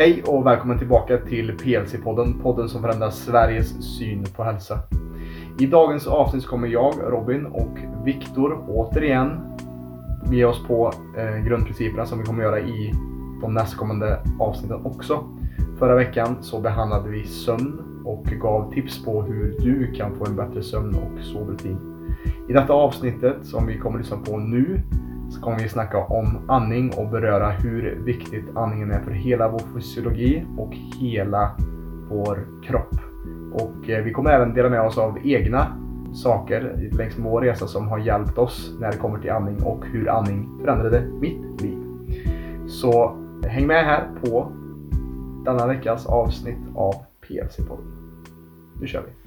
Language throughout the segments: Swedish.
Hej och välkommen tillbaka till PLC-podden, podden som förändrar Sveriges syn på hälsa. I dagens avsnitt kommer jag, Robin och Viktor återigen ge oss på eh, grundprinciperna som vi kommer göra i de nästkommande avsnitten också. Förra veckan så behandlade vi sömn och gav tips på hur du kan få en bättre sömn och sovrutin. I detta avsnittet som vi kommer att lyssna på nu så kommer vi snacka om andning och beröra hur viktigt andningen är för hela vår fysiologi och hela vår kropp. Och eh, vi kommer även dela med oss av egna saker längs med vår resa som har hjälpt oss när det kommer till andning och hur andning förändrade mitt liv. Så eh, häng med här på denna veckas avsnitt av PLC-podden. Nu kör vi!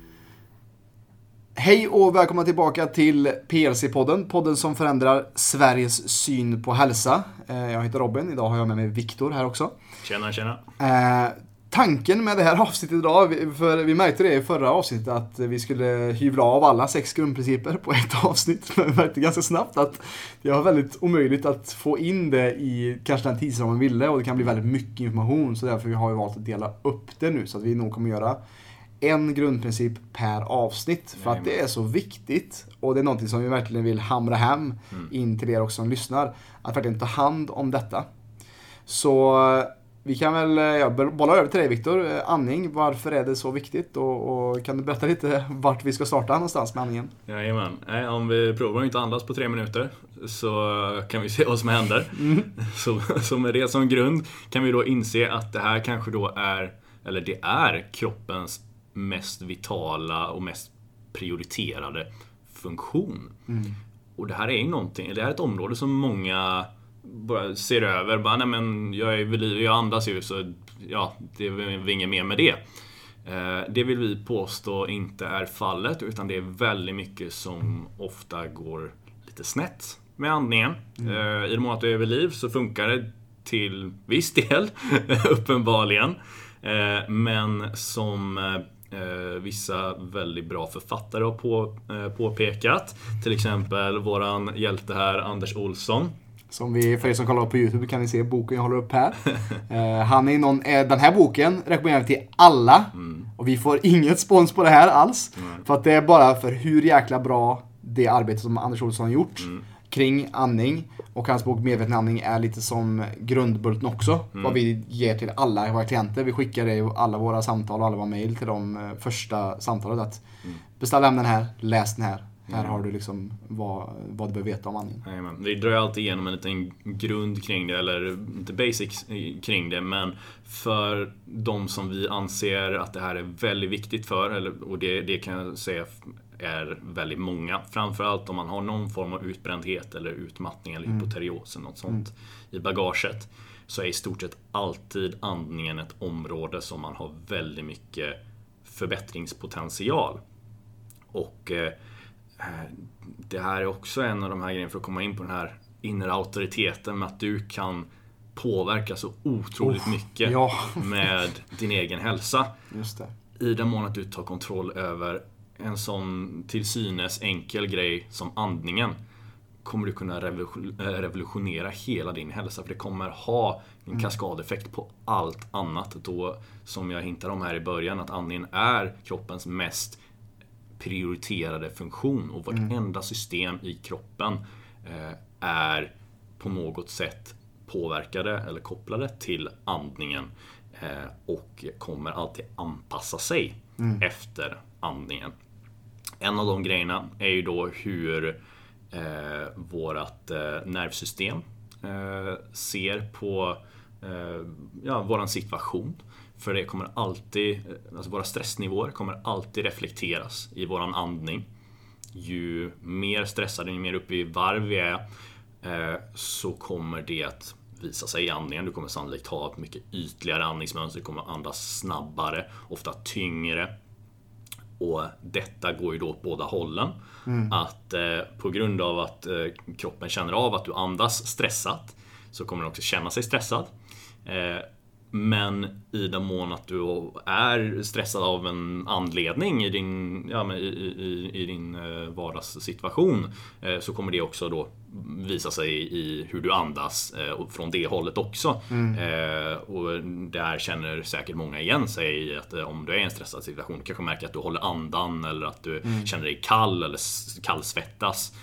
Hej och välkomna tillbaka till PLC-podden, podden som förändrar Sveriges syn på hälsa. Eh, jag heter Robin, idag har jag med mig Viktor här också. Tjena, tjena. Eh, tanken med det här avsnittet idag, för vi märkte det i förra avsnittet att vi skulle hyvla av alla sex grundprinciper på ett avsnitt. Men vi märkte ganska snabbt att det var väldigt omöjligt att få in det i kanske den tidsram man ville och det kan bli väldigt mycket information så därför har vi valt att dela upp det nu så att vi nog kommer göra en grundprincip per avsnitt. För att det är så viktigt. Och det är någonting som vi verkligen vill hamra hem mm. in till er också som lyssnar. Att verkligen ta hand om detta. Så vi kan väl ja, bolla över till dig Viktor. Andning, varför är det så viktigt? Och, och, kan du berätta lite vart vi ska starta någonstans med andningen? Jajamän. om vi provar att inte andas på tre minuter så kan vi se vad som händer. Mm. Så, så med det som grund kan vi då inse att det här kanske då är, eller det är kroppens mest vitala och mest prioriterade funktion. Mm. Och det här är ju någonting, det här är ett område som många bara ser över. Bara, nej men jag, är, jag andas ju så ja, det är inget mer med det. Eh, det vill vi påstå inte är fallet utan det är väldigt mycket som ofta går lite snett med andningen. Mm. Eh, I den mån att du är vid liv så funkar det till viss del, uppenbarligen. Eh, men som vissa väldigt bra författare har på, eh, påpekat. Till exempel våran hjälte här, Anders Olsson. Som vi, för er som kollar på YouTube kan ni se boken jag håller upp här. eh, han är någon, eh, den här boken rekommenderar vi till alla. Mm. Och vi får inget spons på det här alls. Mm. För att det är bara för hur jäkla bra det arbete som Anders Olsson har gjort. Mm kring andning. Och hans bok Medveten andning är lite som grundbulten också. Mm. Vad vi ger till alla våra klienter. Vi skickar det i alla våra samtal och alla våra mail till de eh, första samtalet. Att mm. Beställ hem den här, läs den här. Här mm. har du liksom vad, vad du behöver veta om andning. Jajamän. Vi drar alltid igenom en liten grund kring det, eller inte basics kring det, men för de som vi anser att det här är väldigt viktigt för, eller, och det, det kan jag säga är väldigt många. Framförallt om man har någon form av utbrändhet eller utmattning eller mm. hypoterios eller något sånt mm. i bagaget. Så är i stort sett alltid andningen ett område som man har väldigt mycket förbättringspotential. Och eh, det här är också en av de här grejerna för att komma in på den här inre auktoriteten med att du kan påverka så otroligt oh, mycket ja. med din egen hälsa. I den mån att du tar kontroll över en sån till synes enkel grej som andningen kommer du kunna revolutionera hela din hälsa. För det kommer ha en mm. kaskadeffekt på allt annat. Då, som jag hintade om här i början, att andningen är kroppens mest prioriterade funktion. Och vartenda mm. system i kroppen eh, är på något sätt påverkade eller kopplade till andningen. Eh, och kommer alltid anpassa sig mm. efter andningen. En av de grejerna är ju då hur eh, vårat eh, nervsystem eh, ser på eh, ja, våran situation. För det kommer alltid, eh, alltså våra stressnivåer kommer alltid reflekteras i våran andning. Ju mer stressade, ju mer uppe i varv vi är, eh, så kommer det att visa sig i andningen. Du kommer sannolikt ha ett mycket ytligare andningsmönster, du kommer andas snabbare, ofta tyngre. Och detta går ju då åt båda hållen. Mm. Att eh, på grund av att eh, kroppen känner av att du andas stressat så kommer den också känna sig stressad. Eh, men i den mån att du är stressad av en anledning i din, ja, i, i, i din eh, vardagssituation eh, så kommer det också då visa sig i hur du andas eh, från det hållet också. Mm. Och där känner säkert många igen sig i att om du är i en stressad situation, du kanske märker att du håller andan eller att du Mm. känner dig kall eller kallsvettas.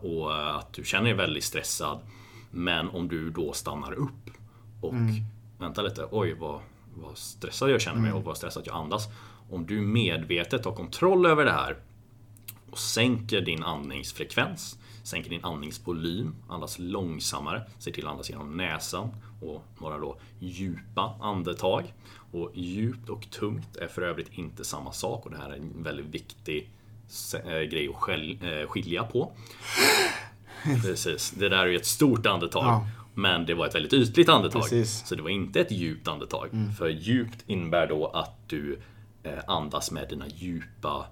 Och att du känner dig väldigt stressad. Men om du då stannar upp och Mm. Väntar lite, oj vad, vad stressad jag känner mig Mm. och vad stressad jag andas. Om du medvetet har kontroll över det här och sänker din andningsfrekvens, sänker din andningsvolym, andas långsammare, ser till att andas genom näsan och några då djupa andetag. Och djupt och tungt är för övrigt inte samma sak och det här är en väldigt viktig se- eh, grej att eh, skilja på. Precis, det där är ju ett stort andetag. Ja. Men det var ett väldigt ytligt andetag. Precis. Så det var inte ett djupt andetag. För djupt innebär då att du eh, andas med dina djupa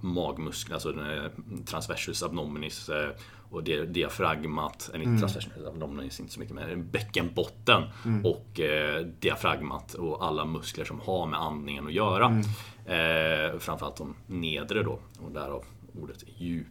magmuskler, alltså den, transversus abdominis eh, och di- diafragmat, eller inte transversus abdominis inte så mycket, men bäckenbotten och eh, diafragmat och alla muskler som har med andningen att göra. Eh, framförallt de nedre då, och därav ordet djup.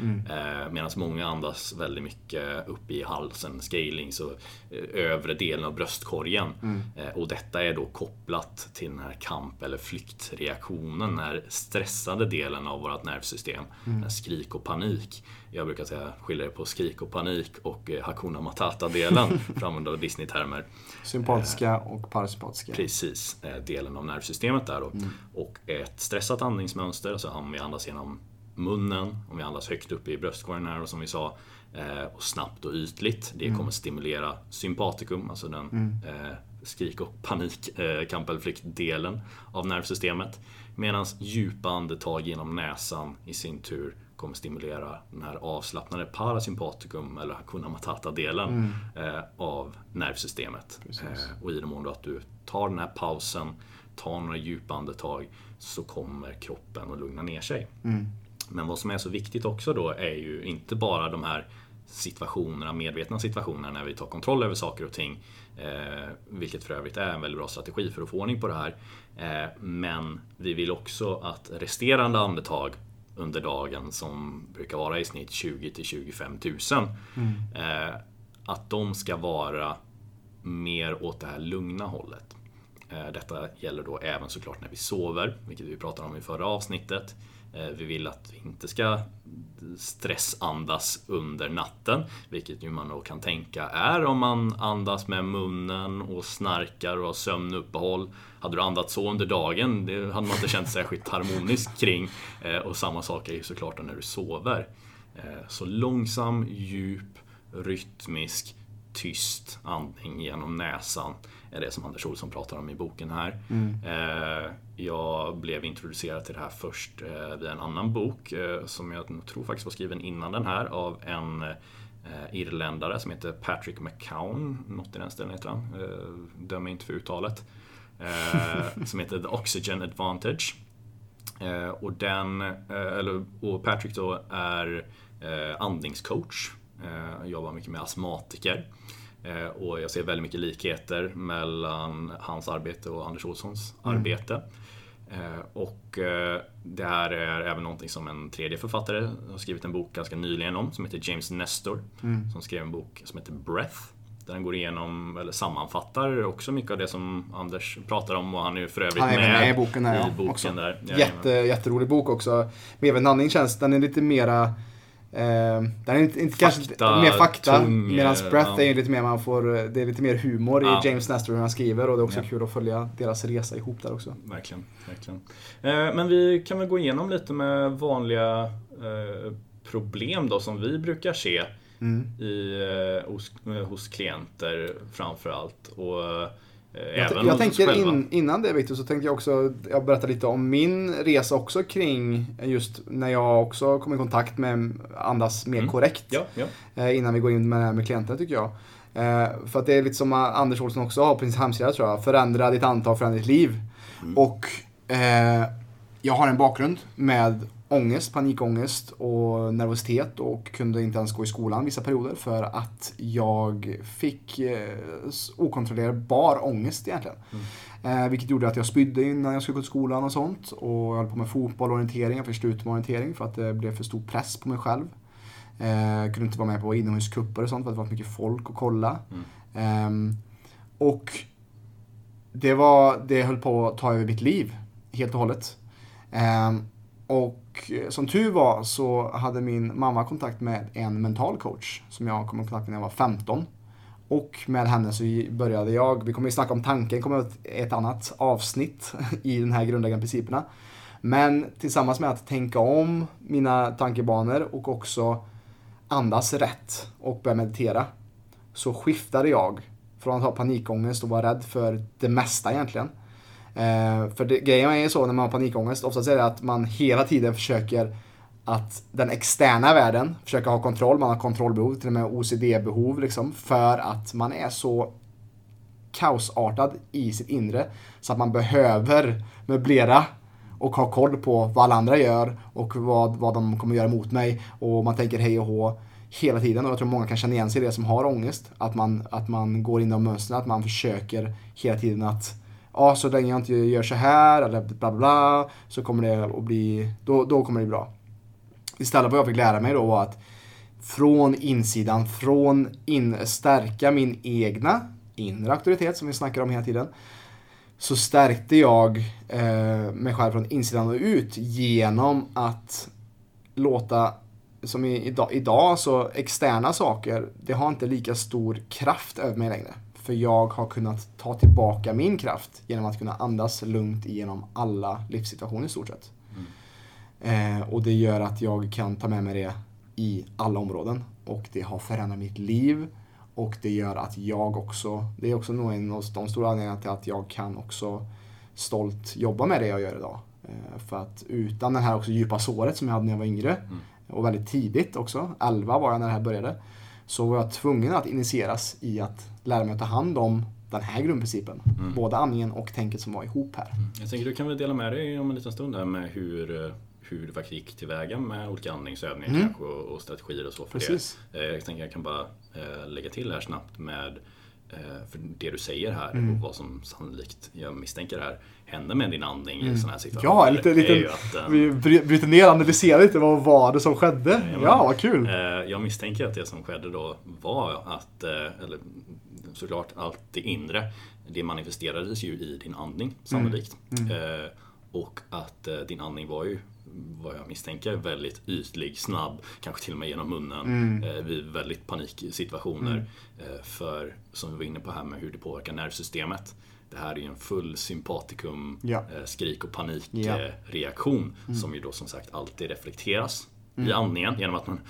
Eh, Medan många andas väldigt mycket upp i halsen, scaling, så eh, övre delen av bröstkorgen. Eh, och detta är då kopplat till den här kamp eller flyktreaktionen, den här stressade delen av vårt nervsystem. Här skrik och panik. Jag brukar säga skilja på skrik och panik och Hakuna Matata-delen, för att använda Disney-termer. Sympatiska och parasympatiska. Precis, delen av nervsystemet där då. Och ett stressat andningsmönster, alltså om vi andas genom munnen, om vi andas högt upp i bröstkorgen här och som vi sa, eh, och snabbt och ytligt. Det kommer stimulera sympaticum, alltså den eh, skrik och panik, eh, kamp eller flyktdelen av nervsystemet. Medan djupa andetag genom näsan i sin tur kommer stimulera den här avslappnade parasympaticum eller hakuna matata-delen eh, av nervsystemet. Eh, och i den mån då att du tar den här pausen, tar några djupa andetag så kommer kroppen att lugna ner sig. Men vad som är så viktigt också då är ju inte bara de här situationerna, medvetna situationerna när vi tar kontroll över saker och ting. Eh, vilket för övrigt är en väldigt bra strategi för att få ordning på det här. Eh, men vi vill också att resterande andetag under dagen som brukar vara i snitt 20 till 25 000. Eh, att de ska vara mer åt det här lugna hållet. Eh, Detta gäller då även såklart när vi sover, vilket vi pratade om i förra avsnittet. Eh, Vi vill att vi inte ska stressandas under natten, vilket ju man då kan tänka är om man andas med munnen och snarkar och har sömnuppehåll. Hade du andats så under dagen, det hade man inte känt särskilt harmoniskt kring. Eh, Och samma sak är ju såklart när du sover. Eh, Så långsam, djup, rytmisk, tyst andning genom näsan är det som Anders Olsson pratar om i boken här. Eh, jag blev introducerad till det här först eh, via en annan bok eh, som jag tror faktiskt var skriven innan den här av en eh, irländare som heter Patrick McCown, något i den stilen heter han. Eh, Döm mig inte för uttalet. Eh, Som heter The Oxygen Advantage. Eh, och, den, eh, eller, och Patrick då är eh, andningscoach. Eh, jobbar mycket med astmatiker. Eh, och jag ser väldigt mycket likheter mellan hans arbete och Anders Olssons arbete. Eh, och eh, det här är även någonting som en tredje författare har skrivit en bok ganska nyligen om som heter James Nestor. Som skrev en bok som heter Breath. Där han går igenom, eller sammanfattar också mycket av det som Anders pratar om och han är ju för övrigt Han är med, även med i boken här, i ja, boken också. där. Jätte, jätterolig bok också. Medveten andning känns, den är lite mera Eh, den är inte, inte kanske Fakta, mer fakta, medan eh, Breath ja. är lite mer man får, det är lite mer humor Ja. i James Nestor hur han skriver och det är också Ja. kul att följa deras resa ihop där också. Verkligen, verkligen. Eh, Men vi kan väl gå igenom lite med vanliga eh, problem då som vi brukar se Mm. i, eh, hos, eh, hos klienter framförallt. Och eh, även t- hos jag tänker in, innan det Victor så tänkte jag också jag berätta lite om min resa också kring just när jag också kom i kontakt med Andas mer Mm. korrekt. Ja, ja. eh, innan vi går in med det här med klienterna tycker jag. Eh, för att det är lite som Anders Olsson också har på sin hemsida tror jag. Förändra ditt antag, förändra ditt liv. Och eh, jag har en bakgrund med ångest, panikångest och nervositet och kunde inte ens gå i skolan vissa perioder för att jag fick eh, okontrollerbar ångest egentligen. Eh, vilket gjorde att jag spydde innan jag skulle gå till skolan och sånt. Och jag höll på med fotboll och orientering. Jag fick sluta med orientering för att det blev för stor press på mig själv. Eh, kunde inte vara med på inomhuscuper och sånt för att det var mycket folk att kolla. Mm. Eh, och det, var, det höll på att ta över mitt liv helt och hållet. Eh, och eh, som tur var så hade min mamma kontakt med en mental coach som jag kom i kontakt med när jag var 15. Och med henne så började jag, vi kommer ju snacka om tanken, kommer ett, ett annat avsnitt i den här grundläggande principerna. Men tillsammans med att tänka om mina tankebanor och också andas rätt och börja meditera så skiftade jag från att ha panikångest och vara rädd för det mesta egentligen. Eh, för det, grejen är ju så när man har panikångest, oftast är det att man hela tiden försöker att den externa världen försöker ha kontroll, man har kontrollbehov, till och med OCD-behov liksom, för att man är så kaosartad i sitt inre så att man behöver möblera och ha koll på vad alla andra gör och vad, vad de kommer göra mot mig. Och man tänker hej och hå hela tiden. Och jag tror många kan känna igen sig i det som har ångest. Att man, att man går in i de mönstren, att man försöker hela tiden att ja, så länge jag inte gör så här eller bla bla bla så kommer det att bli, då, då kommer det bli bra. Istället vad jag fick lära mig då var att från insidan, från in, stärka min egna inre auktoritet som vi snackar om hela tiden. Så stärkte jag eh, mig själv från insidan och ut genom att låta, som i, idag, idag, så externa saker, det har inte lika stor kraft över mig längre. För jag har kunnat ta tillbaka min kraft genom att kunna andas lugnt igenom alla livssituationer i stort sett. Eh, och det gör att jag kan ta med mig det i alla områden. Och det har förändrat mitt liv. Och det gör att jag också, det är också nog en av de stora anledningarna till att jag kan också stolt jobba med det jag gör idag. Eh, för att utan det här också djupa såret som jag hade när jag var yngre, mm. och väldigt tidigt också, 11 var jag när det här började, så var jag tvungen att initieras i att lära mig att ta hand om den här grundprincipen. Mm. Både andningen och tänket som var ihop här. Mm. Jag tänker du kan väl dela med dig om en liten stund här med hur eh, hur du faktiskt gick tillväga med olika andningsövningar mm. kanske och, och, strategier och så för Precis. det. Eh, jag tänker jag kan bara eh, lägga till här snabbt med för det du säger här mm. och vad som sannolikt, jag misstänker här, händer med din andning mm. i sådana här situationer. Ja, lite, lite, att, vi bryter ner och analyserar lite vad var det som skedde. Ja, ja vad kul. Jag misstänker att det som skedde då var att, eller såklart allt det inre, det manifesterades ju i din andning sannolikt. Mm. Mm. Och att din andning var ju vad jag misstänker, väldigt ytlig, snabb, kanske till och med genom munnen mm. eh, vid väldigt paniksituationer. Mm. Eh, för, som vi var inne på här med hur det påverkar nervsystemet. Det här är ju en full sympatikum, ja. eh, skrik och panikreaktion ja. mm. som ju då som sagt alltid reflekteras i mm. andningen genom att man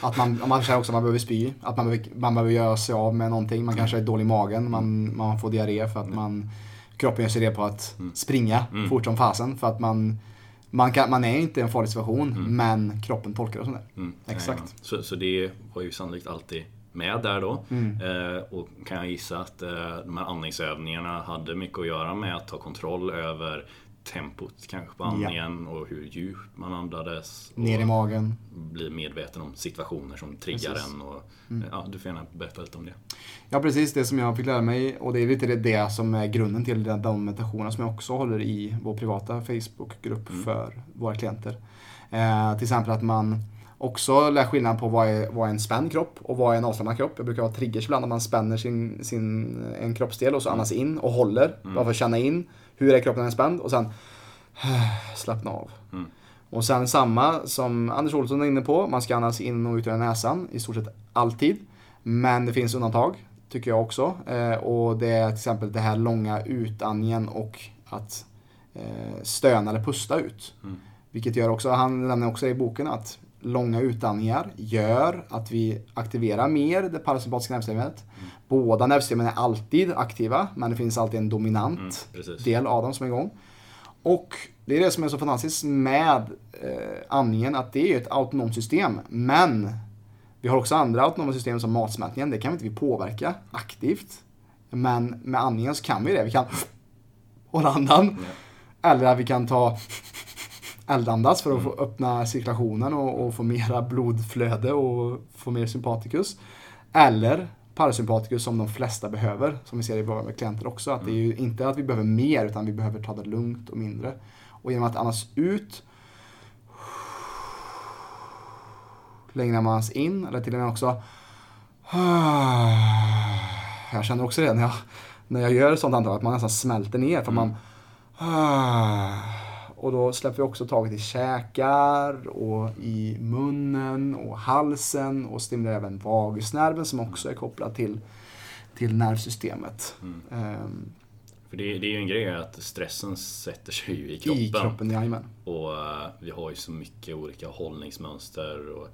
att man, man känner också att man behöver spy, att man behöver, man behöver göra sig av med någonting. Man kanske är dålig i magen, man, man får diarré för att man kroppen gör sig det på att mm. springa mm. fort som fasen. För att man, man, kan, man är inte i en farlig situation, mm. men kroppen tolkar det som det. Exakt. Ja, så, så det var ju sannolikt alltid med där då. Mm. Eh, och kan jag gissa att eh, de här andningsövningarna hade mycket att göra med att ta kontroll över tempot kanske på andningen ja. och hur djupt man andades. Ner i magen. Bli medveten om situationer som triggar precis. en. Och, mm. ja, du får gärna berätta lite om det. Ja precis, det som jag fick lära mig och det är lite det som är grunden till de meditationer som jag också håller i vår privata Facebookgrupp mm. för våra klienter. Eh, till exempel att man också lär skillnad på vad är, vad är en spänd kropp och vad är en avslappnad kropp. Jag brukar ha triggers ibland när man spänner sin, sin, en kroppsdel och så mm. andas in och håller. Mm. Bara för att känna in hur är kroppen spänd och sen slappna av. Mm. Och sen samma som Anders Olsson är inne på, man ska andas in och ut ur näsan i stort sett alltid. Men det finns undantag, tycker jag också. Eh, och det är till exempel det här långa utandningen och att eh, stöna eller pusta ut. Mm. Vilket gör också, han nämner också i boken att långa utandningar gör att vi aktiverar mer det parasympatiska nervsystemet. Mm. Båda nervsystemen är alltid aktiva, men det finns alltid en dominant mm, del av dem som är igång. Och det är det som är så fantastiskt med eh, andningen, att det är ett autonomt system. Men vi har också andra autonoma system som matsmältningen, det kan inte vi påverka aktivt. Men med andningen så kan vi det. Vi kan hålla andan. Mm. Eller vi kan ta eldandas för att få mm. öppna cirkulationen och, och, få mera blodflöde och få mer sympatikus. Eller parasympatikus som de flesta behöver, som vi ser i våra klienter också. Att det är ju mm. inte att vi behöver mer, utan vi behöver ta det lugnt och mindre. Och genom att andas ut längre man in, eller till och med också jag känner också det när jag, när jag gör sånt andetag, att man nästan smälter ner. För man, och då släpper vi också taget i käkar och i munnen och halsen och stimulerar även vagusnerven som också är kopplad till, till nervsystemet. Mm. Um, för det, det, är ju en grej att stressen sätter sig ju i kroppen. I kroppen, jajamän. Och uh, vi har ju så mycket olika hållningsmönster. Och,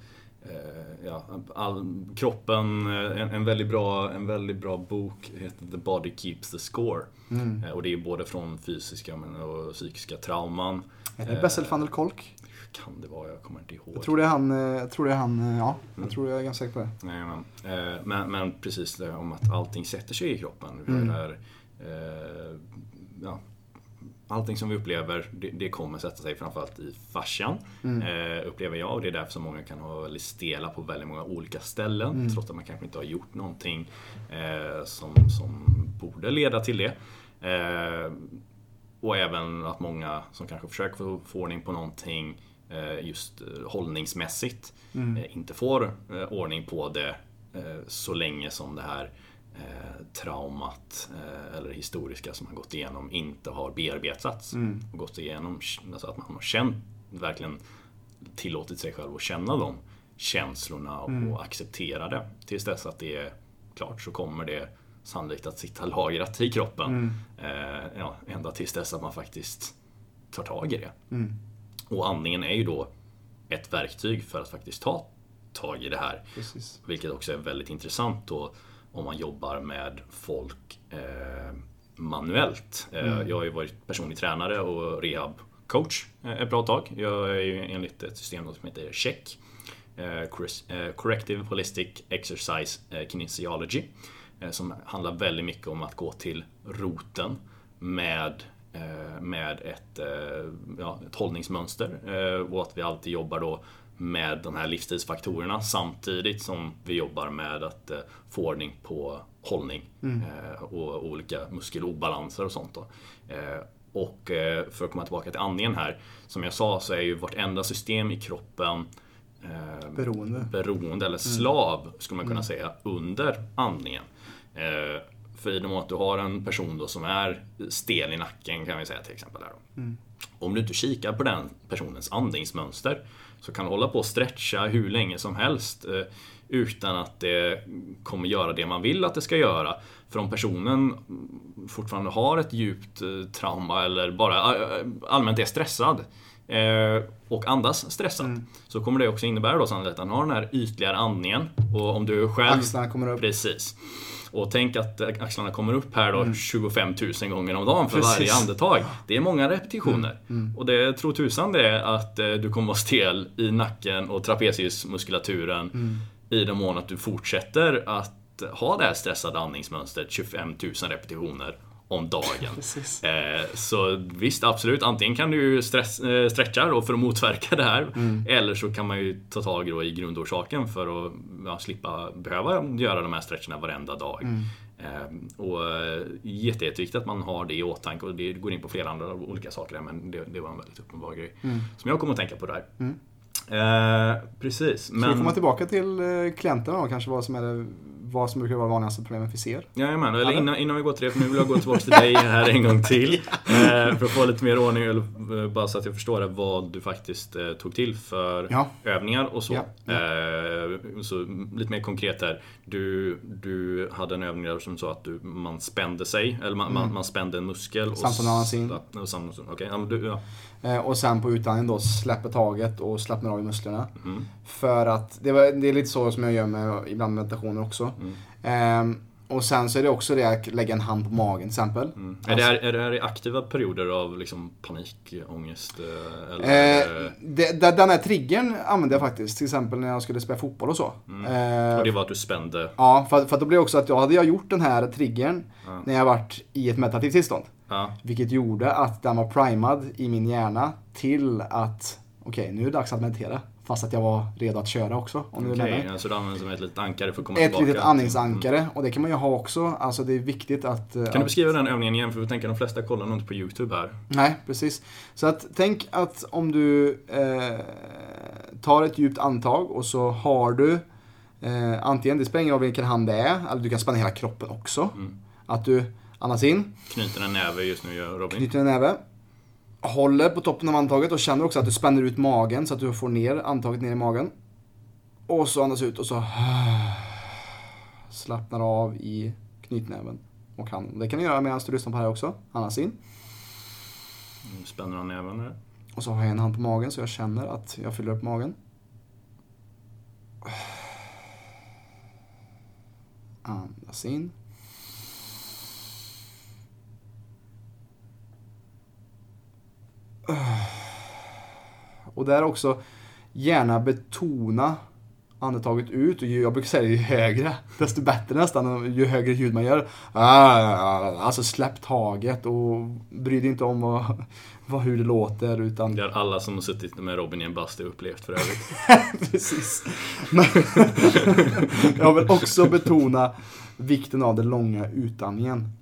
ja, all, kroppen, eh, en, en, väldigt bra, en väldigt bra bok heter The Body Keeps the Score. Mm. Uh, och det är både från fysiska men, och psykiska trauman. Är det Bessel van der Kolk? Kan det vara, jag kommer inte ihåg. Jag tror det är han, jag tror det är han, ja. Jag mm. tror jag är ganska säker på det. Nej, men, men, men precis det om att allting sätter sig i kroppen. Mm. Där, Eh, ja, allting som vi upplever, det, det, kommer sätta sig framförallt i fascian. Mm. Eh, upplever jag och det är därför som många kan ha väldigt stela på väldigt många olika ställen. Mm. Trots att man kanske inte har gjort någonting eh, som, som borde leda till det. Eh, och även att många som kanske försöker få, få ordning på någonting just hållningsmässigt mm. inte får ordning på det så länge som det här eh, traumat eh, eller historiska som man gått igenom inte har bearbetats. Mm. Och gått igenom, alltså att man har känt, verkligen tillåtit sig själv att känna de känslorna och mm. acceptera det. Tills dess att det är klart så kommer det sannolikt att sitta lagrat i kroppen. Mm. Eh, ja, ända tills dess att man faktiskt tar tag i det. Mm. Och andningen är ju då ett verktyg för att faktiskt ta tag i det här. Precis. Vilket också är väldigt intressant. Och om man jobbar med folk eh, manuellt. Eh, mm. Jag har ju varit personlig tränare och rehabcoach eh, ett bra tag. Jag är ju enligt ett system som heter CHECK. Eh, Corrective Holistic Exercise Kinesiology. Som handlar väldigt mycket om att gå till roten med med ett, ja, ett hållningsmönster och att vi alltid jobbar då med de här livsstilsfaktorerna samtidigt som vi jobbar med att eh, få ordning på hållning mm. Eh, och olika muskelobalanser och sånt. Då. Eh, och för att komma tillbaka till andningen här, som jag sa så är ju vartenda system i kroppen beroende. beroende eller mm. slav, skulle man kunna mm. säga, under andningen. För i och med att du har en person då som är stel i nacken kan vi säga till exempel. Då. Mm. Om du inte kikar på den personens andningsmönster så kan du hålla på och stretcha hur länge som helst eh, utan att det kommer göra det man vill att det ska göra. För om personen fortfarande har ett djupt eh, trauma eller bara eh, allmänt är stressad och andas stressat mm. så kommer det också innebära då sannolikt att han har den här ytligare andningen. Och om du själv... Axlarna kommer upp. Precis. Och tänk att axlarna kommer upp här då mm. 25 000 gånger om dagen för Precis. varje andetag. Det är många repetitioner. Mm. Mm. Och det tror tusan det är att du kommer vara stel i nacken och trapeziusmuskulaturen mm. i den mån att du fortsätter att ha det här stressade andningsmönstret 25 000 repetitioner om dagen. eh, så visst, absolut. Antingen kan du stress, eh, stretcha då för att motverka det här. Mm. Eller så kan man ju ta tag i grundorsaken för att ja, slippa behöva göra de här stretcherna varenda dag. Mm. Eh, och eh, jätte, jätteviktigt att man har det i åtanke och det går in på flera andra olika saker men det, det var en väldigt uppenbar grej. Mm. Som jag kommer att tänka på där. Mm. Eh, precis. Ska vi komma tillbaka till eh, klienterna då, kanske vad som är det vad som brukar vara vanligaste problemet vi ser. Jajamän, eller innan, innan vi går till det, för nu vill jag gå tillbaka till dig här en gång till. Eh, för att få lite mer ordning, eller eh, bara så att jag förstår det, vad du faktiskt eh, tog till för ja. övningar och så. Ja, ja. Så lite mer konkret här. Du, du hade en övning där som sa att du, man spände sig, eller man, mm. man, man spände en muskel. Samsonanasin. Okay, ja, du, ja. Och sen på utandningen då släpper taget och slappnar av i musklerna. Mm. För att, det, var, det är lite så som jag gör med ibland meditationer också. Mm. Um, och sen så är det också det att lägga en hand på magen till exempel. Mm. Är, det här, är det här i aktiva perioder av liksom panikångest? Eh, eller? Eh, det, den här triggern använde jag faktiskt. Till exempel när jag skulle spela fotboll och så. Mm. Eh, och det var att du spände? Ja, för, för då blev det också att jag hade jag gjort den här triggern ja. när jag varit i ett meditativt tillstånd. Ja. Vilket gjorde att den var primad i min hjärna till att okej, okay, nu är det dags att meditera. Fast att jag var redo att köra också. Okej, okay, alltså du använder som ett litet ankare för att komma ett tillbaka? Ett litet andningsankare. Mm. Och det kan man ju ha också. Alltså det är viktigt att... Kan att... du beskriva den övningen igen? För vi tänker de flesta kollar nog inte på YouTube här. Nej, precis. Så att tänk att om du eh, tar ett djupt andetag och så har du eh, antingen, det spelar ingen roll vilken hand det är, eller du kan spänna hela kroppen också. Mm. Att du andas in, Knyter en näve just nu gör Robin. knyter en näve, håller på toppen av andetaget och känner också att du spänner ut magen så att du får ner andetaget ner i magen. Och så andas ut och så slappnar av i knytnäven och handen. Det kan du göra medan du lyssnar på det här också. Andas in. Spänner han näven där. Och så har jag en hand på magen så jag känner att jag fyller upp magen. Andas in. Och där också gärna betona andetaget ut. Och jag brukar säga ju högre, desto bättre nästan. Ju högre ljud man gör. Ah, Alltså släpp taget och bry dig inte om vad, vad, hur det låter. Utan Det har alla som har suttit med Robin i en bastu upplevt för övrigt. Precis. Men jag vill också betona vikten av den långa utandningen.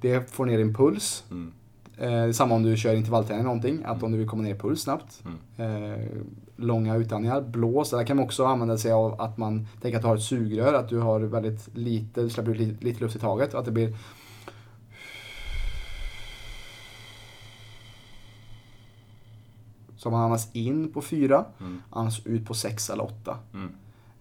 Det får ner din puls. Mm. Eh, samma om du kör intervallträning eller någonting. Att om du vill komma ner i puls snabbt. Eh, långa utandningar. Blås. Där kan man också använda sig av att man tänker att du har ett sugrör. Att du har väldigt lite, du släpper ut lite, lite luft i taget. Att det blir Så man andas in på fyra, Mm. andas ut på sex eller åtta. Mm.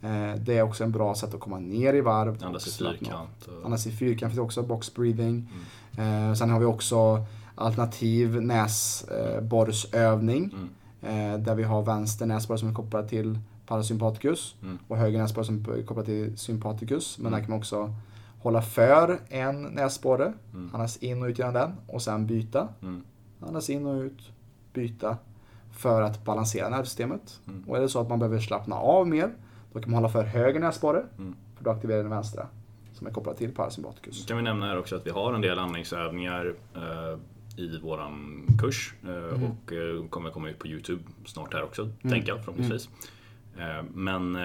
Eh, det är också en bra sätt att komma ner i varv. Andas i fyrkant. Och... Andas i fyrkant finns också, box breathing. Mm. Eh, sen har vi också alternativ näsborrsövning. Mm. Eh, där vi har vänster näsborre som är kopplad till parasympaticus Mm. och höger näsborre som är kopplad till sympaticus. Men Mm. där kan man också hålla för en näsborre, Mm. andas in och ut genom den och sen byta. Mm. Andas in och ut, byta. För att balansera nervsystemet. Mm. Och är det så att man behöver slappna av mer, då kan man hålla för höger näsborre. Mm. För då aktiverar den vänstra. Som är kopplad till parasympaticus. kan vi nämna här också att vi har en del andningsövningar eh, i våran kurs eh, Mm. och eh, kommer komma ut på Youtube snart här också, tänker jag förhoppningsvis. Eh, men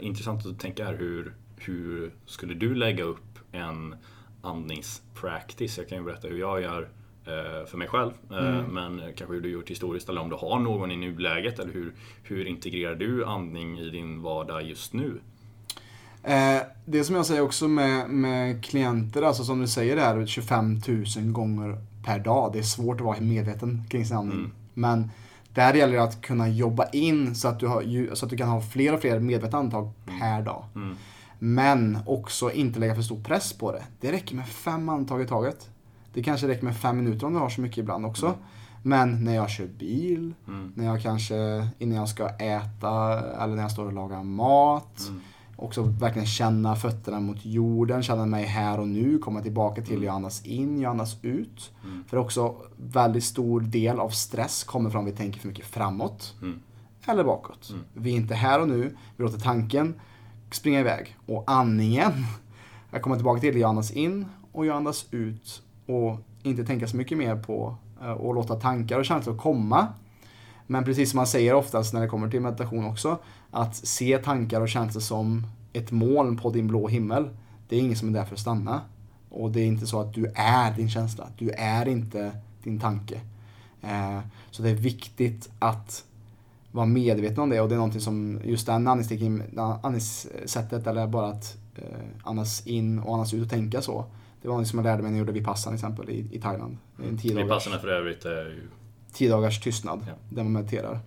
intressant att tänka här hur, hur skulle du lägga upp en andningspractice? Jag kan ju berätta hur jag gör för mig själv, Mm. men kanske hur du gjort historiskt eller om du har någon i nuläget eller hur, hur integrerar du andning i din vardag just nu? Det som jag säger också med, med klienter, alltså som du säger där, 25 000 gånger per dag. Det är svårt att vara medveten kring sin andning. Mm. Men där gäller det att kunna jobba in så att du, har, så att du kan ha fler och fler medvetna andetag per dag. Mm. Men också inte lägga för stor press på det. Det räcker med fem andetag i taget. Det kanske räcker med fem minuter om du har så mycket ibland också. Men när jag kör bil, Mm. när jag kanske innan jag ska äta eller när jag står och lagar mat. Mm. Också verkligen känna fötterna mot jorden, känna mig här och nu, komma tillbaka till jag andas in, jag andas ut. Mm. För också väldigt stor del av stress kommer från att vi tänker för mycket framåt Mm. eller bakåt. Mm. Vi är inte här och nu, vi låter tanken springa iväg. Och andningen, jag kommer tillbaka till, jag andas in och jag andas ut. Och inte tänka så mycket mer på eh, och låta tankar och känslor komma. Men precis som man säger oftast när det kommer till meditation också, att se tankar och känslor som ett moln på din blå himmel. Det är ingen som är där för att stanna. Och det är inte så att du är din känsla. Du är inte din tanke. Eh, Så det är viktigt att vara medveten om det och det är någonting som just den andningssättet eller bara att eh, andas in och andas ut och tänka så. Det var något som jag lärde mig när jag gjorde Vipassana till exempel i, i Thailand. En tio dagars, Vipassorna för övrigt är ju tio dagars tystnad Ja. där man mediterar.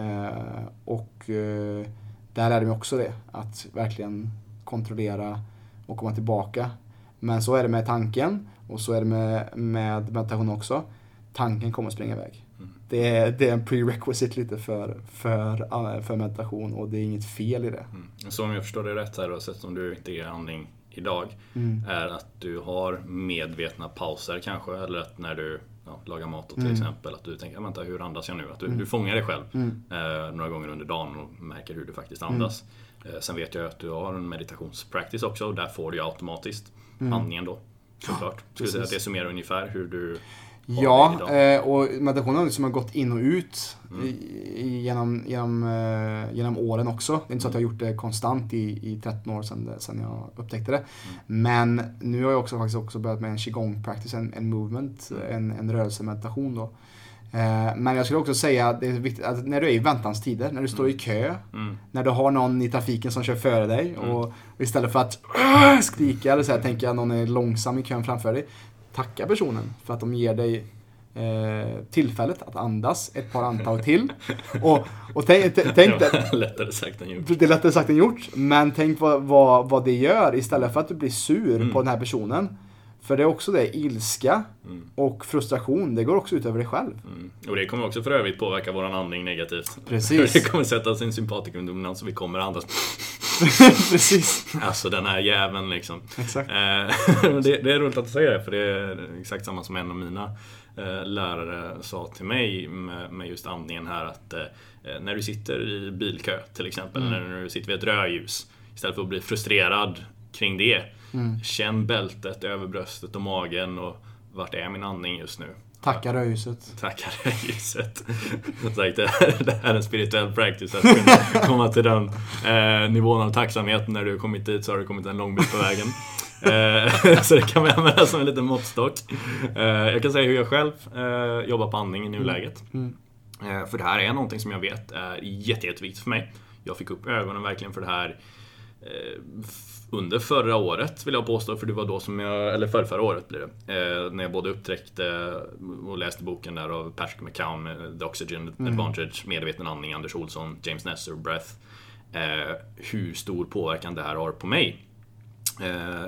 Eh, och eh, där lärde jag mig också det, att verkligen kontrollera och komma tillbaka. Men så är det med tanken och så är det med, med meditation också. Tanken kommer att springa iväg. Mm. Det är, det är en prerequisite lite för, för, eh, för meditation och det är inget fel i det. Mm. Så om jag förstår det rätt här, oavsett om du integrerar andning idag, Mm. är att du har medvetna pauser kanske, eller att när du ja, lagar mat till Mm. exempel, att du tänker, "Ja, vänta hur andas jag nu? Att du, Mm. du fångar dig själv Mm. eh, några gånger under dagen och märker hur du faktiskt andas. Eh, sen vet jag att du har en meditationspractice också och där får du automatiskt Mm. andningen då. Såklart. Skulle säga att det summerar ungefär hur du Ja, eh, och meditationen har liksom gått in och ut Mm. genom, genom, eh, genom åren också. Det är inte så att jag har gjort det konstant i, i 13 år sedan, jag upptäckte det. Men nu har jag också faktiskt också börjat med en qigong practice, en, en movement, Mm. en, en rörelsemeditation då. Eh, Men jag skulle också säga att det är viktigt att när du är i väntanstider, när du står i kö, när du har någon i trafiken som kör före dig och och istället för att skrika eller så här, tänker jag någon är långsam i kön framför dig, tacka personen för att de ger dig eh, tillfället att andas ett par andetag till. Och, och tänk, tänk, Det lättare sagt än gjort. det är lättare sagt än gjort, men tänk vad, vad, vad det gör istället för att du blir sur på den här personen. För det är också det, ilska och frustration, det går också ut över dig själv. Mm. Och det kommer också för övrigt påverka vår andning negativt. Precis. Det kommer sätta sin sympatikerdominans så vi kommer andas. Precis. Alltså den här jäveln liksom. Exakt. Eh, det, det är roligt att du säger det, för det är exakt samma som en av mina eh, lärare sa till mig med, med just andningen här att eh, när du sitter i bilkö till exempel, Mm. när du sitter vid ett rödljus, istället för att bli frustrerad kring det, Mm. känn bältet över bröstet och magen och vart är min andning just nu? Tacka rödljuset. Tackar ljuset. Som sagt, det här, är en spirituell practice att kunna komma till den eh, nivån av tacksamhet. När du kommit dit så har du kommit en lång bit på vägen. Eh, så det kan vi använda som en liten måttstock. Eh, jag kan säga hur jag själv eh, jobbar på andning i nuläget. Eh, för det här är någonting som jag vet är jätte, jätteviktigt för mig. Jag fick upp ögonen verkligen för det här eh, under förra året vill jag påstå, för det var då som jag, eller förra, förra året blir det, eh, när jag både upptäckte och läste boken där av Patrick McCown, The Oxygen Advantage, Medveten andning, Anders Olsson, James Nestor, Breath. Eh, hur stor påverkan det här har på mig. Eh,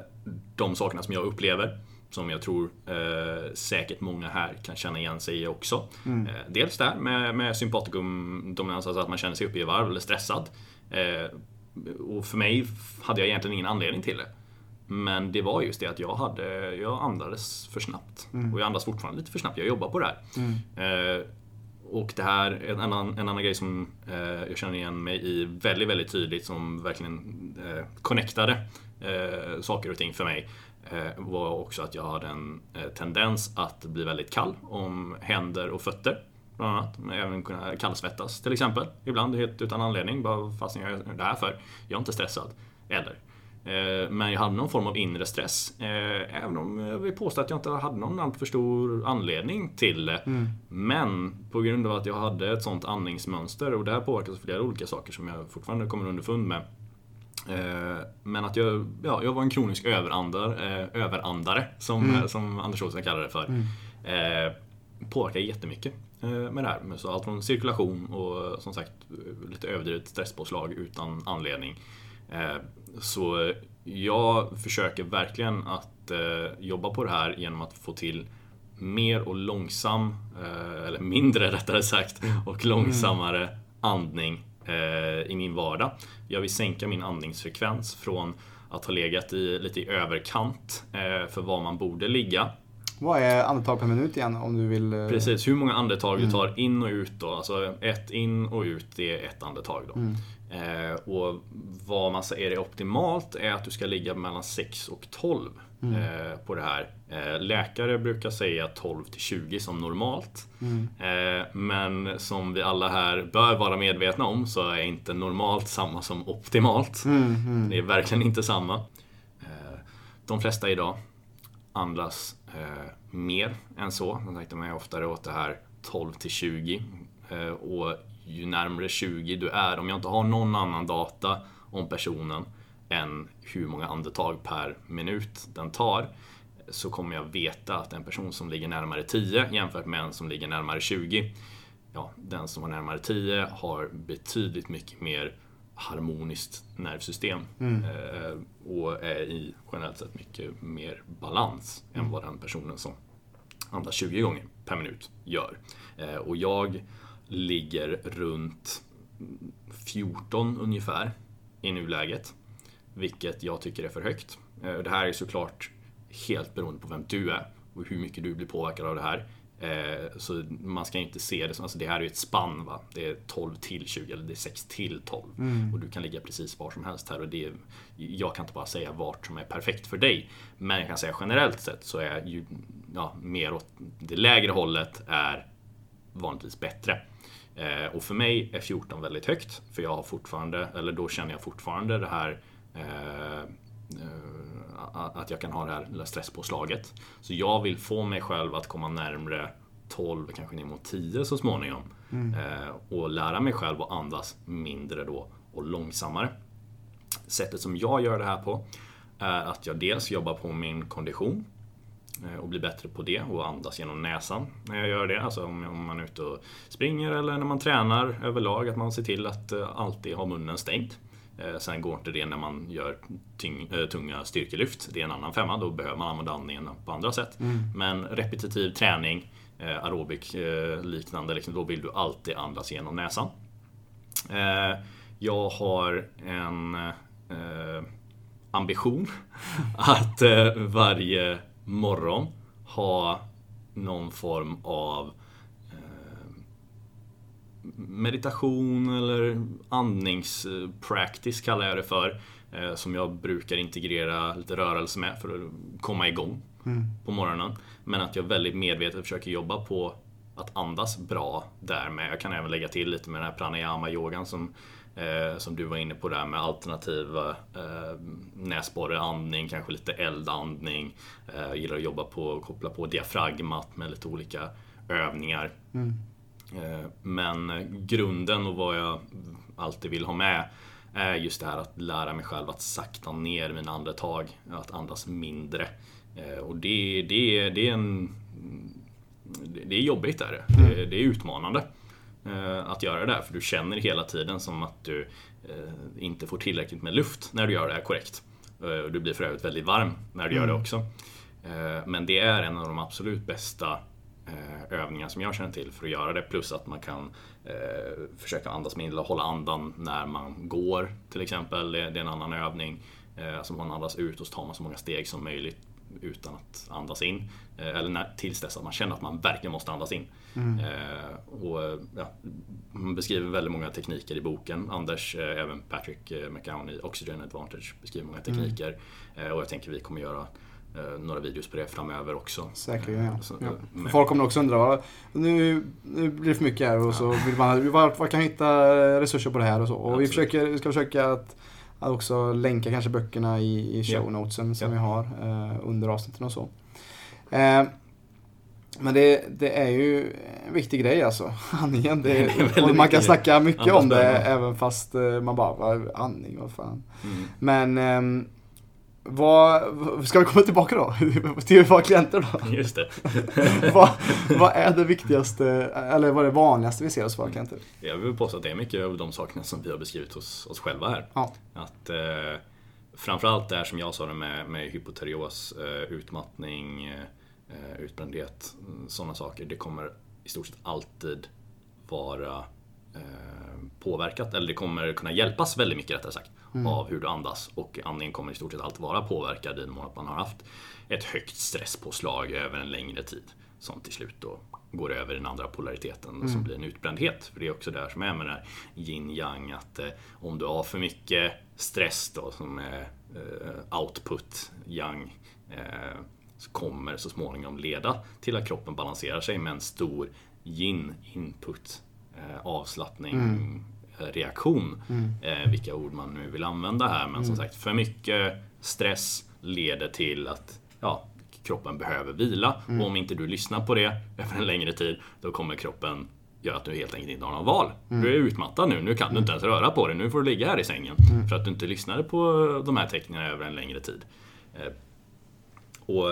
de sakerna som jag upplever, som jag tror eh, säkert många här kan känna igen sig i också. Eh, dels där med, med sympatikumdominans, alltså att man känner sig uppe i varv eller stressad. Eh, och för mig hade jag egentligen ingen anledning till det. Men det var just det att jag hade, jag andades för snabbt. Och jag andas fortfarande lite för snabbt, jag jobbar på det här. Eh, och det här, en annan, en annan grej som eh, jag känner igen mig i väldigt, väldigt tydligt som verkligen eh, connectade eh, saker och ting för mig eh, var också att jag hade en eh, tendens att bli väldigt kall om händer och fötter. Bland annat. Men även kunna kallsvettas till exempel. Ibland helt utan anledning. Bara fast jag gör det här för. Jag är inte stressad. Eller. Eh, Men jag hade någon form av inre stress. Eh, Även om jag vill påstå att jag inte hade någon alltför stor anledning till det. Men på grund av att jag hade ett sånt andningsmönster och det här påverkas av flera olika saker som jag fortfarande kommer underfund med. Eh, Men att jag, ja, jag var en kronisk överandar, eh, överandare, som, som Anders Olsson kallar det för. Eh, påverkar jättemycket med det här. Så allt från cirkulation och som sagt lite överdrivet stresspåslag utan anledning. Eh, Så jag försöker verkligen att eh, jobba på det här genom att få till mer och långsam, eh, eller mindre rättare sagt, och långsammare andning eh, i min vardag. Jag vill sänka min andningsfrekvens från att ha legat i, lite i överkant eh, för var man borde ligga. Vad är andetag per minut igen om du vill? eh, Precis, hur många andetag du tar in och ut då. Alltså ett in och ut, det är ett andetag då. Eh, och vad man säger är optimalt är att du ska ligga mellan 6 och 12 eh, på det här. Eh, läkare brukar säga 12 till 20 som normalt. Eh, men som vi alla här bör vara medvetna om så är inte normalt samma som optimalt. Det är verkligen inte samma. Eh, de flesta idag andas eh, mer än så. Som sagt, de är oftare åt det här 12 till 20. Eh, och ju närmare 20 du är, om jag inte har någon annan data om personen än hur många andetag per minut den tar, så kommer jag veta att en person som ligger närmare 10 jämfört med en som ligger närmare 20, ja, den som har närmare 10 har betydligt mycket mer harmoniskt nervsystem eh, och är i generellt sett mycket mer balans än vad den personen som andas 20 gånger per minut gör. Eh, och jag ligger runt 14 ungefär i nuläget, vilket jag tycker är för högt. Eh, det här är såklart helt beroende på vem du är och hur mycket du blir påverkad av det här. Eh, Så man ska inte se det som, alltså det här är ju ett spann va. Det är 12 till 20 eller det är 6 till 12. Och du kan ligga precis var som helst här och det är, jag kan inte bara säga vart som är perfekt för dig. Men jag kan säga generellt sett så är ju, ja, mer åt det lägre hållet är vanligtvis bättre. Eh, och för mig är 14 väldigt högt, för jag har fortfarande, eller då känner jag fortfarande det här eh, eh, att jag kan ha det här lilla stresspåslaget. Så jag vill få mig själv att komma närmre 12, kanske ner mot 10 så småningom. Mm. Eh, och lära mig själv att andas mindre då och långsammare. Sättet som jag gör det här på är att jag dels jobbar på min kondition eh, och blir bättre på det och andas genom näsan när jag gör det. Alltså om, man är ute och springer eller när man tränar överlag, att man ser till att eh, alltid ha munnen stängd. Eh, sen går inte det när man gör tyng, eh, tunga styrkelyft. Det är en annan femma, då behöver man använda andningen på andra sätt. Men repetitiv träning, eh, aerobik liknande, liksom, då vill du alltid andas genom näsan. Jag har en ambition att varje morgon ha någon form av meditation eller andningspractice kallar jag det för. eh, Som jag brukar integrera lite rörelse med för att komma igång på morgonen. Men att jag väldigt medvetet försöker jobba på att andas bra därmed. Jag kan även lägga till lite med den här pranayama-yogan som, eh, som du var inne på där med alternativa eh, näsborreandning, kanske lite eldandning. Eh, jag gillar att jobba på att koppla på diafragmat med lite olika övningar. Eh, Men grunden och vad jag alltid vill ha med är just det här att lära mig själv att sakta ner mina andetag, att andas mindre. Eh, Och det, det, det är en... Det är jobbigt är det. Det, det är utmanande eh, att göra det här för du känner hela tiden som att du eh, inte får tillräckligt med luft när du gör det här korrekt. Eh, och Du blir för övrigt väldigt varm när du gör det också. Eh, Men det är en av de absolut bästa eh, övningar som jag känner till för att göra det. Plus att man kan eh, försöka andas mindre och hålla andan när man går till exempel. Det, är en annan övning. Eh, alltså man andas ut och så tar man så många steg som möjligt utan att andas in. Eh, eller när, tills dess att man känner att man verkligen måste andas in. Eh, och, eh, ja, man beskriver väldigt många tekniker i boken. Anders, eh, även Patrick eh, McGowan i Oxygen Advantage beskriver många tekniker. Eh, och jag tänker vi kommer göra eh, några videos på det framöver också. Säkerligen ja. Så, ja. eh, Folk kommer också undra, nu, nu blir det för mycket här och så vill man, var, var kan jag hitta resurser på det här och så. Och vi, försöker, vi ska försöka att, att också länka kanske böckerna i, i show Ja. notesen som vi har eh, under avsnitten och så. Eh, men det, det är ju en viktig grej alltså, andningen. Det, Det och man kan snacka mycket om det även fast eh, man bara, andning, vad fan. Mm. Men ehm, vad, ska vi komma tillbaka då? Till våra klienter då? Just det. vad, vad är det viktigaste, eller vad är det vanligaste vi ser hos våra klienter? Jag vill påstå att det är mycket av de sakerna som vi har beskrivit hos oss själva här. Ja. Att eh, framförallt det här som jag sa det med, med hypoterios, eh, utmattning, eh, utbrändhet, sådana saker. Det kommer i stort sett alltid vara påverkat, eller det kommer kunna hjälpas väldigt mycket rättare sagt, av hur du andas. Och andningen kommer i stort sett alltid vara påverkad i den mån att man har haft ett högt stresspåslag över en längre tid. Som till slut då går över den andra polariteten som blir en utbrändhet. För det är också det här som är med den här yin-yang, att eh, om du har för mycket stress då som är eh, output, yang, eh, så kommer så småningom leda till att kroppen balanserar sig med en stor yin input, eh, avslappning, eh, reaktion. Eh, vilka ord man nu vill använda här. Men som sagt, för mycket stress leder till att ja, kroppen behöver vila. Och om inte du lyssnar på det över en längre tid, då kommer kroppen göra att du helt enkelt inte har någon val. Du är utmattad nu, nu kan du inte ens röra på dig. Nu får du ligga här i sängen. För att du inte lyssnade på de här tecknen över en längre tid. Eh, och...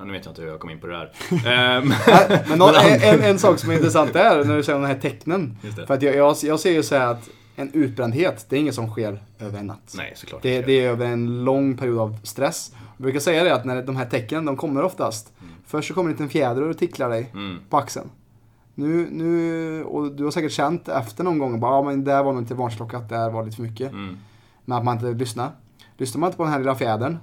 Ja, nu vet jag inte hur jag kom in på det här. Eh, men- någon, en, en, en sak som är intressant är när du säger de här tecknen. Det. För att jag, jag, jag ser ju så här att en utbrändhet, det är inget som sker över en natt. Nej, såklart Det, det är över en lång period av stress. Jag brukar säga det att när de här tecknen, de kommer oftast. Först så kommer en liten fjäder och ticklar dig Mm. på axeln. Nu, nu, och du har säkert känt efter någon gång, bara, ja men där var nog inte varningsklocka, där var lite för mycket. Mm. Men att man inte lyssnar. Lyssnar man inte på den här lilla fjädern,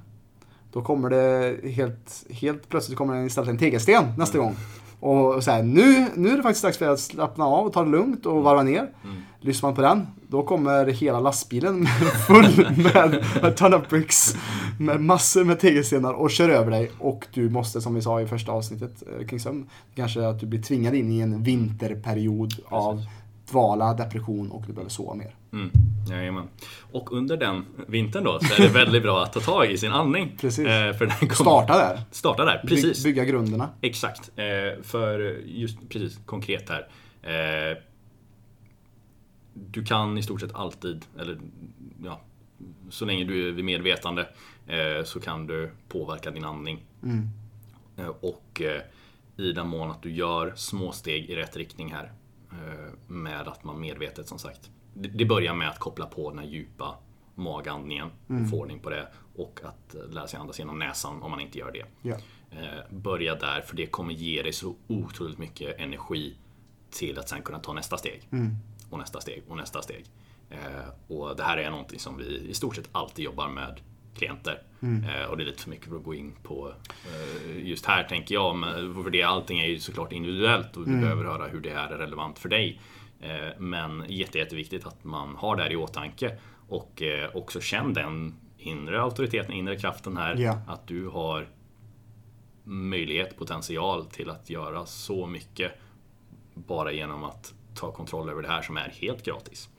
då kommer det helt, helt plötsligt kommer det istället en tegelsten nästa gång. Och så här, nu, nu är det faktiskt dags för att slappna av och ta det lugnt och varva ner. Lyssnar man på den, då kommer hela lastbilen full med, med ton of bricks. Med massor med tegelstenar och kör över dig. Och du måste, som vi sa i första avsnittet eh, kring sömn, kanske att du blir tvingad in i en vinterperiod av dvala, depression och du behöver sova mer. Mm, jajamän. Och under den vintern då så är det väldigt bra att ta tag i sin andning. Precis. Eh, för den kommer... Starta där. Starta där, By- precis. bygga grunderna. Exakt. Eh, för just precis konkret här. Eh, du kan i stort sett alltid, eller ja, så länge du är vid medvetande så kan du påverka din andning. Mm. Och i den mån att du gör små steg i rätt riktning här med att man medvetet som sagt. Det, börjar med att koppla på den här djupa magandningen och få ordning på det och att eh, lära sig andas genom näsan om man inte gör det. Eh, börja där för det kommer ge dig så otroligt mycket energi till att sen kunna ta nästa steg. Och nästa steg och nästa steg. Eh, och det här är någonting som vi i stort sett alltid jobbar med klienter. Eh, och det är lite för mycket för att gå in på just här tänker jag. Men för det, allting är ju såklart individuellt och du behöver höra hur det här är relevant för dig. Eh, men jätte, jätteviktigt att man har det här i åtanke. Och eh, också känn den inre auktoriteten, inre kraften här. Ja. Att du har möjlighet, potential till att göra så mycket bara genom att ta kontroll över det här som är helt gratis.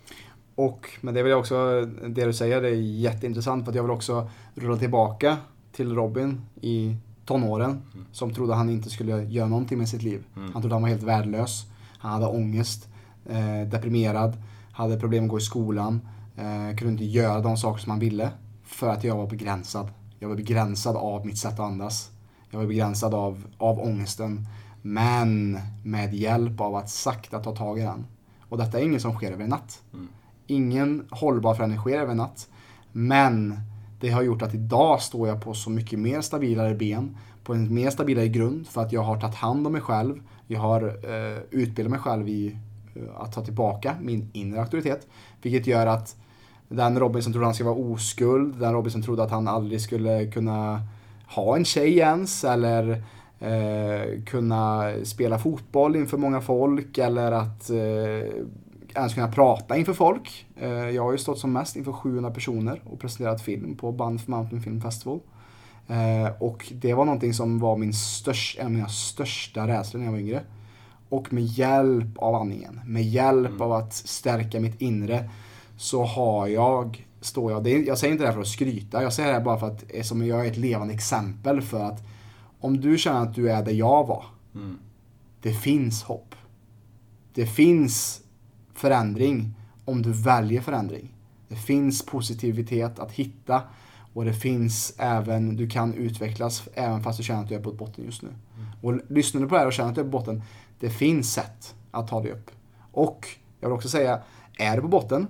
Och, men det vill jag också, det du säger det är jätteintressant för att jag vill också rulla tillbaka till Robin i tonåren som trodde han inte skulle göra någonting med sitt liv. Han trodde han var helt värdelös. Han hade ångest, deprimerad, hade problem att gå i skolan, eh, kunde inte göra de saker som han ville för att jag var begränsad. Jag var begränsad av mitt sätt att andas. Jag var begränsad av, av ångesten. Men med hjälp av att sakta ta tag i den. Och detta är inget som sker över en natt. Ingen hållbar förändring sker över en natt. Men det har gjort att idag står jag på så mycket mer stabilare ben. På en mer stabilare grund för att jag har tagit hand om mig själv. Jag har eh, utbildat mig själv i eh, Eh, att ta tillbaka min inre auktoritet. Vilket gör att den Robin som trodde han skulle vara oskuld, den Robin som trodde att han aldrig skulle kunna ha en tjej ens eller eh, kunna spela fotboll inför många folk eller att eh, ens kunna prata inför folk. Eh, jag har ju stått som mest inför 700 personer och presenterat film på Banff Mountain Film Festival. Eh, och det var någonting som var min störst, en av mina största rädslor när jag var yngre. Och med hjälp av andningen, med hjälp av att stärka mitt inre så har jag, står jag, det är, jag säger inte det här för att skryta, jag säger det här bara för att som jag är ett levande exempel för att om du känner att du är där jag var, det finns hopp. Det finns förändring om du väljer förändring. Det finns positivitet att hitta och det finns även, du kan utvecklas även fast du känner att du är på botten just nu. Och lyssnar du på det här och känner att du är på botten, det finns sätt att ta dig upp. Och jag vill också säga, är du på botten,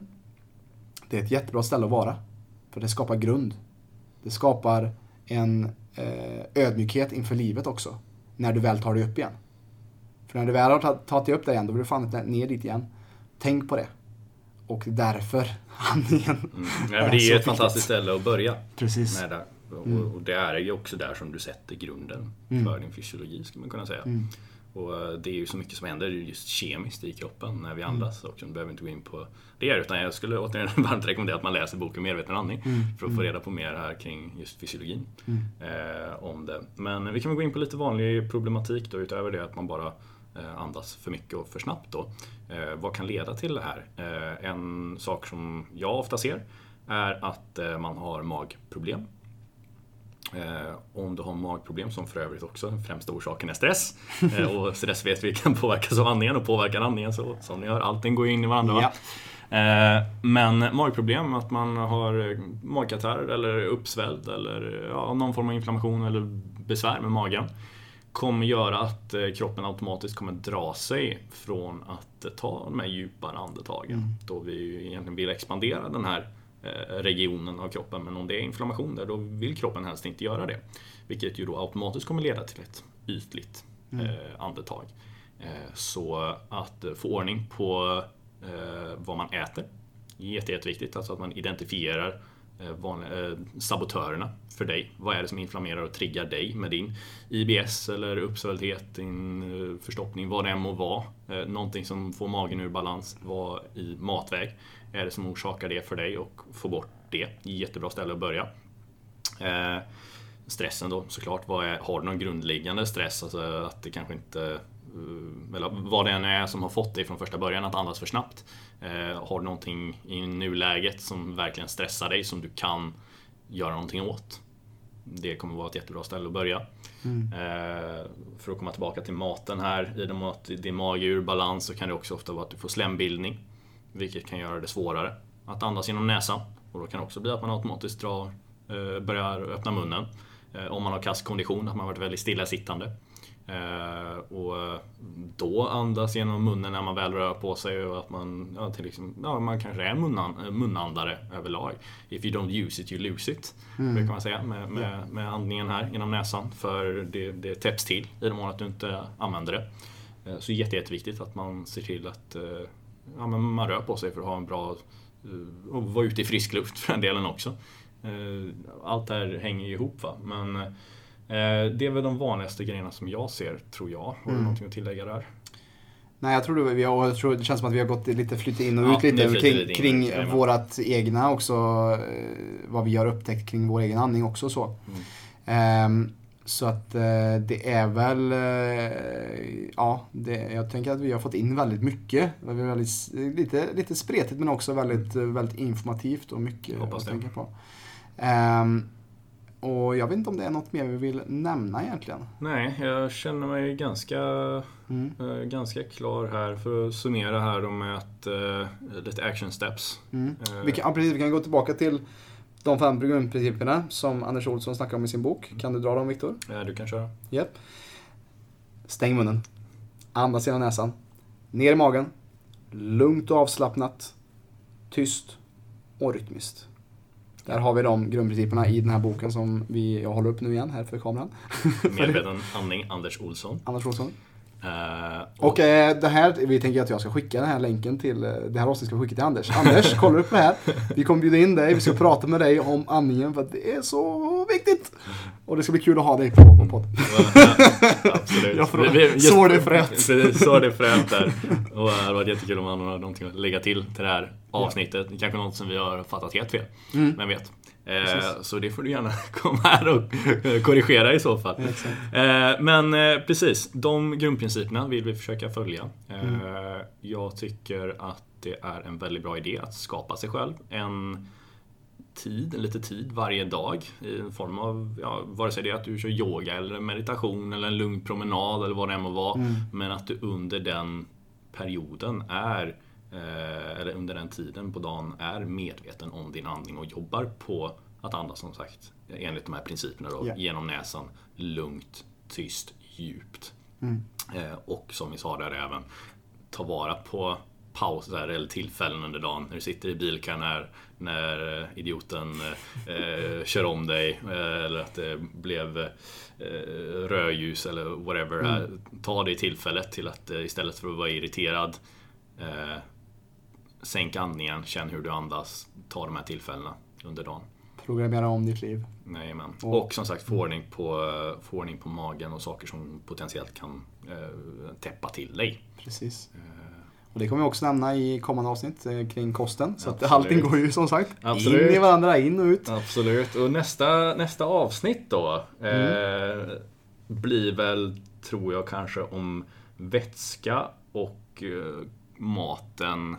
det är ett jättebra ställe att vara. För det skapar grund. Det skapar en eh, ödmjukhet inför livet också. När du väl tar dig upp igen. För när du väl har ta- tagit dig upp där igen, då vill du fan inte ner dit igen. Tänk på det. Och därför andningen Mm. Men det är ju ett fantastiskt ställe att börja Precis. med där. Och, och det är ju också där som du sätter grunden för din fysiologi, skulle man kunna säga. Och eh, det är ju så mycket som händer just kemiskt i kroppen när vi andas också. Du behöver inte gå in på det, utan jag skulle återigen varmt rekommendera att man läser boken Medveten andning för att få reda på mer här kring just fysiologin eh, om det. Men vi kan väl gå in på lite vanlig problematik då utöver det att man bara eh, andas för mycket och för snabbt då. Eh, vad kan leda till det här? Eh, en sak som jag ofta ser är att eh, man har magproblem. Eh, om du har magproblem, som för övrigt också den främsta orsaken är stress. Eh, och stress vet vi kan påverkas av andningen och påverkar andningen så som ni hör, allting går in i varandra. va? Eh, men magproblem, att man har magkatarr eller uppsvälld eller ja, någon form av inflammation eller besvär med magen kommer göra att kroppen automatiskt kommer dra sig från att ta de här djupare andetagen. Då vi egentligen vill expandera den här regionen av kroppen. Men om det är inflammation där, då vill kroppen helst inte göra det. Vilket ju då automatiskt kommer leda till ett ytligt eh, andetag. Eh, så att eh, få ordning på eh, vad man äter. Jätte, jätteviktigt, alltså att man identifierar eh, vanliga, eh, sabotörerna för dig. Vad är det som inflammerar och triggar dig med din IBS eller uppsvälldhet, din eh, förstoppning, vad det än må vara. Eh, någonting som får magen ur balans, vad i matväg är det som orsakar det för dig och få bort det. Jättebra ställe att börja. Eh, stressen då såklart. Vad är, har du någon grundläggande stress? Alltså att det kanske inte eh, eller vad det än är som har fått dig från första början att andas för snabbt. Eh, har du någonting i nuläget som verkligen stressar dig som du kan göra någonting åt? Det kommer vara ett jättebra ställe att börja. Mm. Eh, för att komma tillbaka till maten här, i och med att din mage ur balans så kan det också ofta vara att du får slembildning. Vilket kan göra det svårare att andas genom näsan. Och då kan det också bli att man automatiskt drar, eh, börjar öppna munnen. Eh, om man har kass kondition, att man varit väldigt stillasittande. Eh, och då andas genom munnen när man väl rör på sig och att man, ja, till exempel, ja, man kanske är munnan, munnandare överlag. If you don't use it, you lose it. Mm. Brukar man säga med, med, med andningen här genom näsan. För det, det täpps till i den mån att du inte använder det. Så jätte, jätteviktigt att man ser till att ja, men man rör på sig för att ha en bra eh, och vara ute i frisk luft för den delen också. Eh, Allt det här hänger ju ihop va. Men eh, det är väl de vanligaste grejerna som jag ser, tror jag. Har du Mm. någonting att tillägga där? Nej, jag tror, det, vi har, jag tror det känns som att vi har gått lite flyttat in och ut lite kring, in, kring vårat egna också, vad vi har upptäckt kring vår egen andning också så. Mm. Ehm, så att eh, det är väl, eh, ja, det, jag tänker att vi har fått in väldigt mycket. Det är väldigt, lite, lite spretigt men också väldigt, eh, väldigt informativt och mycket Hoppas att det. tänka på. Ehm, och jag vet inte om det är något mer vi vill nämna egentligen. Nej, jag känner mig ganska, Mm. eh, ganska klar här för att summera här då med att, eh, lite action steps. Mm. Vi, kan, ja, precis, vi kan gå tillbaka till de fem grundprinciperna som Anders Olsson snackar om i sin bok. Kan du dra dem Viktor? eh, Du kan köra. Japp. Stäng munnen. Andas genom näsan. Ner i magen. Lugnt och avslappnat. Tyst och rytmiskt. Där har vi de grundprinciperna i den här boken som vi, jag håller upp nu igen här för kameran. Medveten andning, Anders Olsson. Anders Olsson. Eh, Och eh, det här, vi tänker att jag ska skicka den här länken till, eh, det här avsnittet ska vi skicka till Anders. Anders, kolla upp det här. Vi kommer bjuda in dig, vi ska prata med dig om andningen för att det är så viktigt. Och det ska bli kul att ha dig på, på podd. Absolut. Jag får- Vi- vi- just- sår det frätt. Precis, Sår det frätt där. Och det hade varit jättekul om man har någonting att lägga till till det här avsnittet. Är kanske något som vi har fattat helt fel. Mm. Vem vet. Eh, så det får du gärna komma här och korrigera i så fall. Eh, men eh, precis, de grundprinciperna vill vi försöka följa. Eh, Mm. Jag tycker att det är en väldigt bra idé att skapa sig själv en tid, lite tid varje dag i en form av, ja, vare sig det är att du kör yoga eller meditation eller en lugn promenad eller vad det än må vara. Mm. Men att du under den perioden är, eh, eller under den tiden på dagen är medveten om din andning och jobbar på att andas som sagt enligt de här principerna då, Ja. genom näsan, lugnt, tyst, djupt. Mm. Eh, och som vi sa där även, ta vara på pauser eller tillfällen under dagen när du sitter i bilkön när, när eh, idioten eh, kör om dig eh, eller att det blev eh, rödljus eller whatever. här. Ta det tillfället till att eh, istället för att vara irriterad eh, Sänk andningen, känn hur du andas, ta de här tillfällena under dagen. Programmera om ditt liv. Jajamän. Och- Och som sagt få ordning, på, få ordning på magen och saker som potentiellt kan eh, täppa till dig. Precis. Eh, Och det kommer vi också nämna i kommande avsnitt eh, kring kosten. Så att allting går ju som sagt Absolut. in i varandra, in och ut. Absolut. Och nästa, nästa avsnitt då eh, blir väl, tror jag, kanske om vätska och eh, maten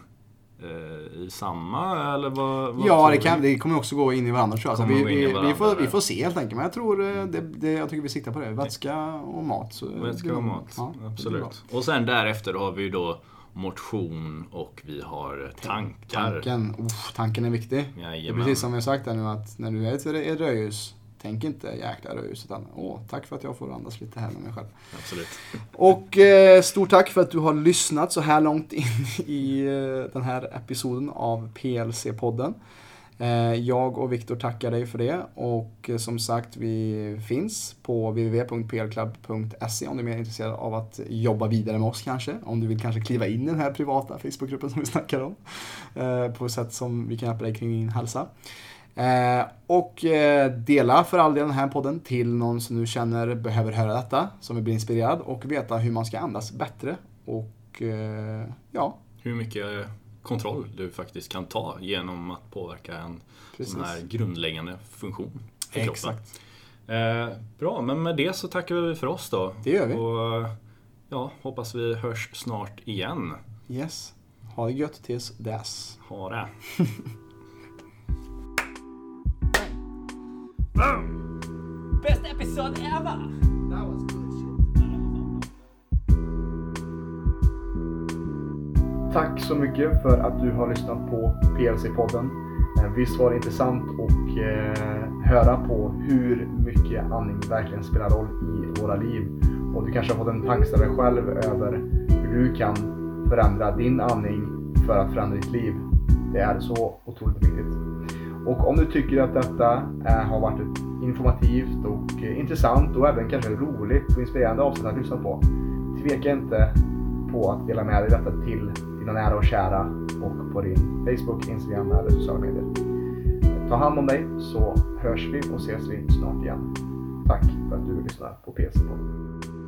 i samma, eller vad? vad Ja, det, kan, det kommer också gå in i varandra tror jag. Så Kommer vi, vi, vi, får, vi får se helt enkelt. Men jag tror, eh, det, det, jag tycker vi siktar på det. Vätska och mat. Vätska och mat, ja, absolut. Och sen därefter har vi ju då motion och vi har tankar. Tanken, uff, tanken är viktig. Det är Jajamän. precis som jag sagt här nu att när du är i ett rödljus, tänk inte jäkla rödljus utan åh, tack för att jag får andas lite här med mig själv. Absolut. Och eh, stort tack för att du har lyssnat så här långt in i eh, den här episoden av PLC-podden. Eh, jag och Viktor tackar dig för det och eh, som sagt vi finns på www.plclub.se om du är mer intresserad av att jobba vidare med oss kanske. Om du vill kanske kliva in i den här privata Facebookgruppen som vi snackar om. Eh, på ett sätt som vi kan hjälpa dig kring din hälsa. Eh, och eh, dela för all del den här podden till någon som du känner behöver höra detta, som vill bli inspirerad och veta hur man ska andas bättre. Och eh, ja, Hur mycket kontroll du faktiskt kan ta genom att påverka en Precis. sån här grundläggande funktion för kroppen. exakt. Eh, bra, men med det så tackar vi för oss då. Det gör vi. Och ja, hoppas vi hörs snart igen. Yes. Ha det gött tills dess. Ha det. Best episode ever! That was good shit. Tack så mycket för att du har lyssnat på PLC-podden. Eh, Visst var det intressant att eh, höra på hur mycket andning verkligen spelar roll i våra liv. Och du kanske har fått en tankeställare själv över hur du kan förändra din andning för att förändra ditt liv. Det är så otroligt viktigt. Och om du tycker att detta eh, har varit ett informativt och eh, intressant och även kanske roligt och inspirerande avsnitt att lyssna på. Tveka inte på att dela med dig detta till dina nära och kära och på din Facebook, Instagram eller sociala medier. Ta hand om dig så hörs vi och ses vi snart igen. Tack för att du lyssnar på PC-podden.